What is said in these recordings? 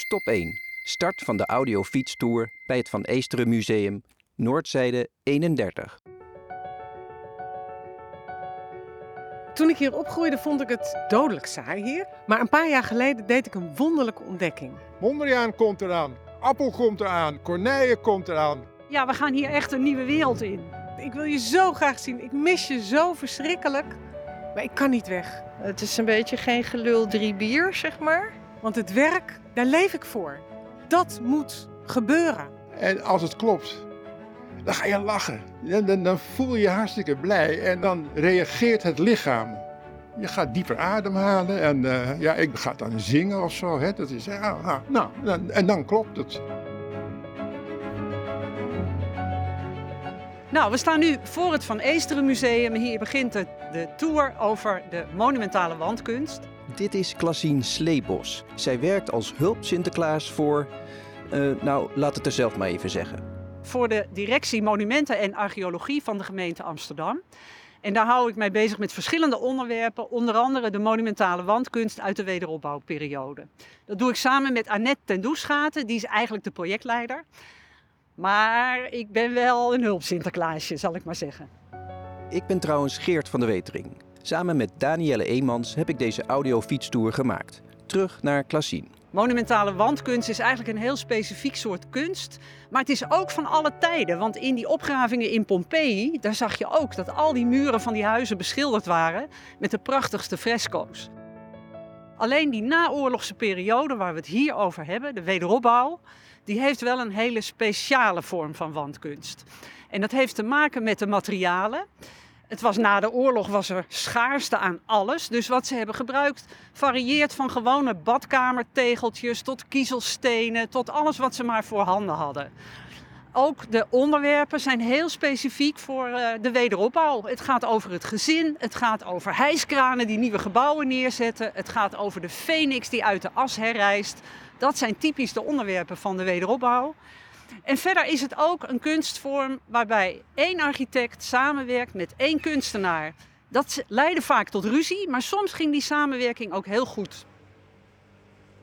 Stop 1. Start van de audiofietstour bij het Van Eesteren Museum, Noordzijde 31. Toen ik hier opgroeide vond ik het dodelijk saai hier. Maar een paar jaar geleden deed ik een wonderlijke ontdekking. Mondriaan komt eraan, appel komt eraan, kornijen komt eraan. Ja, we gaan hier echt een nieuwe wereld in. Ik wil je zo graag zien. Ik mis je zo verschrikkelijk. Maar ik kan niet weg. Het is een beetje geen gelul drie bier, zeg maar. Want het werk, daar leef ik voor. Dat moet gebeuren. En als het klopt, dan ga je lachen. Dan, dan, dan voel je je hartstikke blij en dan reageert het lichaam. Je gaat dieper ademhalen en eh, ja, ik ga dan zingen of zo. Hè. Dat is, ja, ah, nou, dan- en dan klopt het. Nou, we staan nu voor het Van Eesteren Museum. Hier begint de, de tour over de monumentale wandkunst. Dit is Klassien Sleebos. Zij werkt als hulp Sinterklaas voor. eh, nou, laat het er zelf maar even zeggen. Voor de directie Monumenten en Archeologie van de gemeente Amsterdam. En daar hou ik mij bezig met verschillende onderwerpen. Onder andere de monumentale wandkunst uit de wederopbouwperiode. Dat doe ik samen met Annette ten Doeschaten. Die is eigenlijk de projectleider. Maar ik ben wel een hulp Sinterklaasje, zal ik maar zeggen. Ik ben trouwens Geert van de Wetering. Samen met Danielle Eemans heb ik deze audiofietstour gemaakt. Terug naar Klassien. Monumentale wandkunst is eigenlijk een heel specifiek soort kunst. Maar het is ook van alle tijden. Want in die opgravingen in Pompeji, daar zag je ook dat al die muren van die huizen beschilderd waren met de prachtigste fresco's. Alleen die naoorlogse periode waar we het hier over hebben, de wederopbouw, die heeft wel een hele speciale vorm van wandkunst. En dat heeft te maken met de materialen. Het was na de oorlog was er schaarste aan alles. Dus wat ze hebben gebruikt varieert van gewone badkamertegeltjes tot kiezelstenen, tot alles wat ze maar voor handen hadden. Ook de onderwerpen zijn heel specifiek voor eh, de wederopbouw. Het gaat over het gezin, het gaat over hijskranen die nieuwe gebouwen neerzetten, het gaat over de phoenix die uit de as herrijst. Dat zijn typisch de onderwerpen van de wederopbouw. En verder is het ook een kunstvorm waarbij één architect samenwerkt met één kunstenaar. Dat leidde vaak tot ruzie, maar soms ging die samenwerking ook heel goed.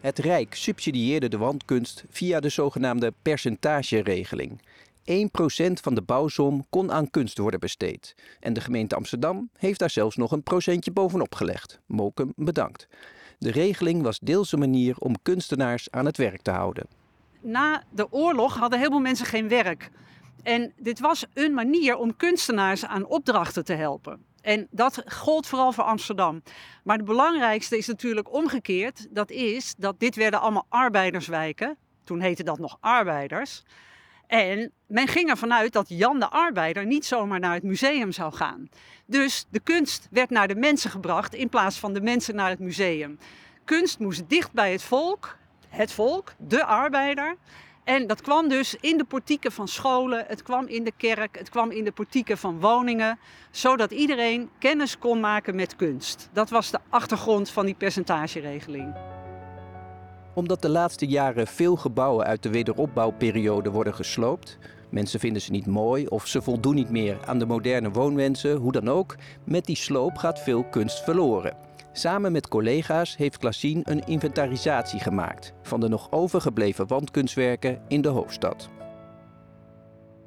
Het Rijk subsidieerde de wandkunst via de zogenaamde percentageregeling. 1% van de bouwsom kon aan kunst worden besteed. En de gemeente Amsterdam heeft daar zelfs nog een procentje bovenop gelegd. Mokum bedankt. De regeling was deels een manier om kunstenaars aan het werk te houden. Na de oorlog hadden heel veel mensen geen werk. En dit was een manier om kunstenaars aan opdrachten te helpen. En dat gold vooral voor Amsterdam. Maar het belangrijkste is natuurlijk omgekeerd. Dat is dat dit werden allemaal arbeiderswijken. Toen heette dat nog arbeiders. En men ging ervan uit dat Jan de Arbeider niet zomaar naar het museum zou gaan. Dus de kunst werd naar de mensen gebracht in plaats van de mensen naar het museum. Kunst moest dicht bij het volk, het volk, de arbeider. En dat kwam dus in de portieken van scholen, het kwam in de kerk, het kwam in de portieken van woningen, zodat iedereen kennis kon maken met kunst. Dat was de achtergrond van die percentageregeling. Omdat de laatste jaren veel gebouwen uit de wederopbouwperiode worden gesloopt, mensen vinden ze niet mooi of ze voldoen niet meer aan de moderne woonwensen, hoe dan ook, met die sloop gaat veel kunst verloren. Samen met collega's heeft Klassien een inventarisatie gemaakt van de nog overgebleven wandkunstwerken in de hoofdstad.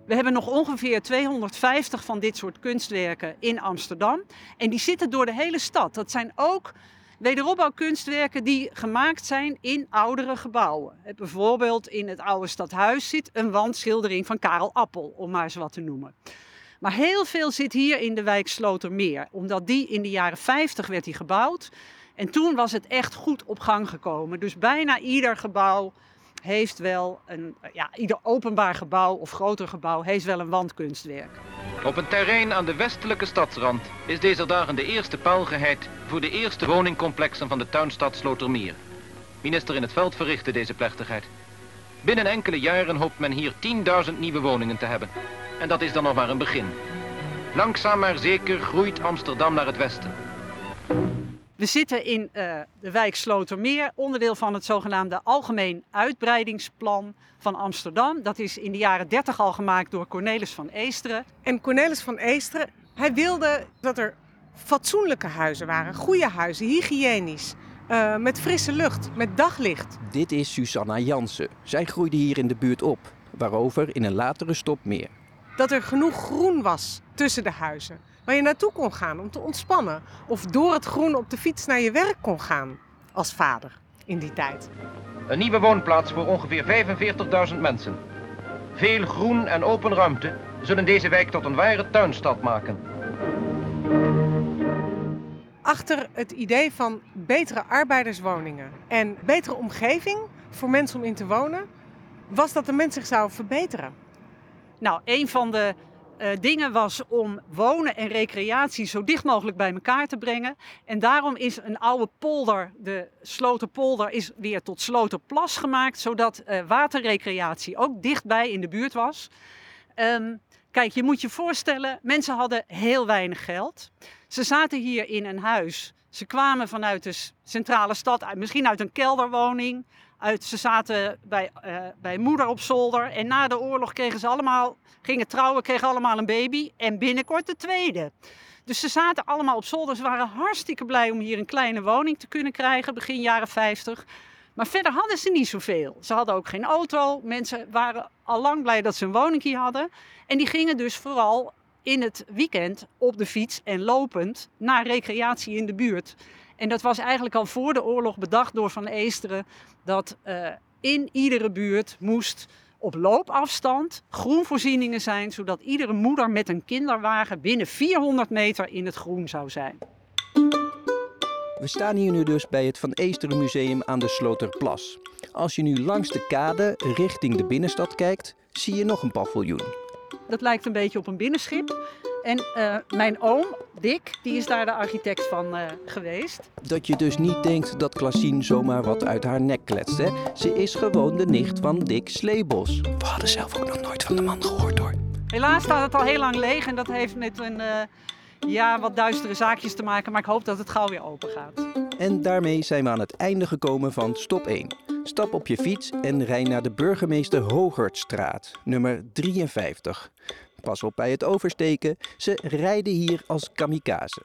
We hebben nog ongeveer 250 van dit soort kunstwerken in Amsterdam. En die zitten door de hele stad. Dat zijn ook wederopbouwkunstwerken die gemaakt zijn in oudere gebouwen. Eh, Bijvoorbeeld in het oude stadhuis zit een wandschildering van Karel Appel, om maar eens wat te noemen. Maar heel veel zit hier in de wijk Slotermeer, omdat die in de jaren 50 werd die gebouwd. En toen was het echt goed op gang gekomen. Dus bijna ieder gebouw heeft wel een, ja, ieder openbaar gebouw of groter gebouw heeft wel een wandkunstwerk. Op een terrein aan de westelijke stadsrand is deze dagen de eerste paal geheid voor de eerste woningcomplexen van de tuinstad Slotermeer. Minister in het veld verrichtte deze plechtigheid. Binnen enkele jaren hoopt men hier 10.000 nieuwe woningen te hebben. En dat is dan nog maar een begin. Langzaam maar zeker groeit Amsterdam naar het westen. We zitten in eh, de wijk Slotermeer, onderdeel van het zogenaamde Algemeen Uitbreidingsplan van Amsterdam. Dat is in de jaren 30 al gemaakt door Cornelis van Eesteren. En Cornelis van Eesteren, hij wilde dat er fatsoenlijke huizen waren. Goede huizen, hygiënisch. Eh, met frisse lucht, met daglicht. Dit is Susanna Jansen. Zij groeide hier in de buurt op. Waarover in een latere stop meer. Dat er genoeg groen was tussen de huizen. Waar je naartoe kon gaan om te ontspannen. Of door het groen op de fiets naar je werk kon gaan. Als vader in die tijd. Een nieuwe woonplaats voor ongeveer 45.000 mensen. Veel groen en open ruimte zullen deze wijk tot een ware tuinstad maken. Achter het idee van betere arbeiderswoningen en betere omgeving voor mensen om in te wonen, was dat de mens zich zou verbeteren. Nou, een van de eh, dingen was om wonen en recreatie zo dicht mogelijk bij elkaar te brengen. En daarom is een oude polder, de Sloterpolder, is weer tot Sloterplas gemaakt, zodat eh, waterrecreatie ook dichtbij in de buurt was. Ehm, kijk, je moet je voorstellen, mensen hadden heel weinig geld. Ze zaten hier in een huis. Ze kwamen vanuit de centrale stad, uit- misschien uit een kelderwoning. Uit, ze zaten bij, eh, bij moeder op zolder. En na de oorlog kregen ze allemaal, gingen trouwen, kregen allemaal een baby. En binnenkort de tweede. Dus ze zaten allemaal op zolder. Ze waren hartstikke blij om hier een kleine woning te kunnen krijgen, begin jaren 50. Maar verder hadden ze niet zoveel. Ze hadden ook geen auto. Mensen waren al lang blij dat ze een woning hier hadden. En die gingen dus vooral in het weekend op de fiets en lopend naar recreatie in de buurt. En dat was eigenlijk al voor de oorlog bedacht door Van Eesteren dat eh, in iedere buurt moest op loopafstand groenvoorzieningen zijn, zodat iedere moeder met een kinderwagen binnen 400 meter in het groen zou zijn. We staan hier nu dus bij het Van Eesteren Museum aan de Sloterplas. Als je nu langs de kade richting de binnenstad kijkt, zie je nog een paviljoen. Dat lijkt een beetje op een binnenschip. En eh, mijn oom, Dick, die is daar de architect van eh, geweest. Dat je dus niet denkt dat Klaasien zomaar wat uit haar nek kletst, hè? Ze is gewoon de nicht van Dick Sleebos. We hadden zelf ook nog nooit van de man gehoord, hoor. Helaas staat het al heel lang leeg en dat heeft met een eh, ja, wat duistere zaakjes te maken. Maar ik hoop dat het gauw weer open gaat. En daarmee zijn we aan het einde gekomen van stop 1. Stap op je fiets en rij naar de burgemeester Hogertstraat, nummer 53. Pas op bij het oversteken, ze rijden hier als kamikaze.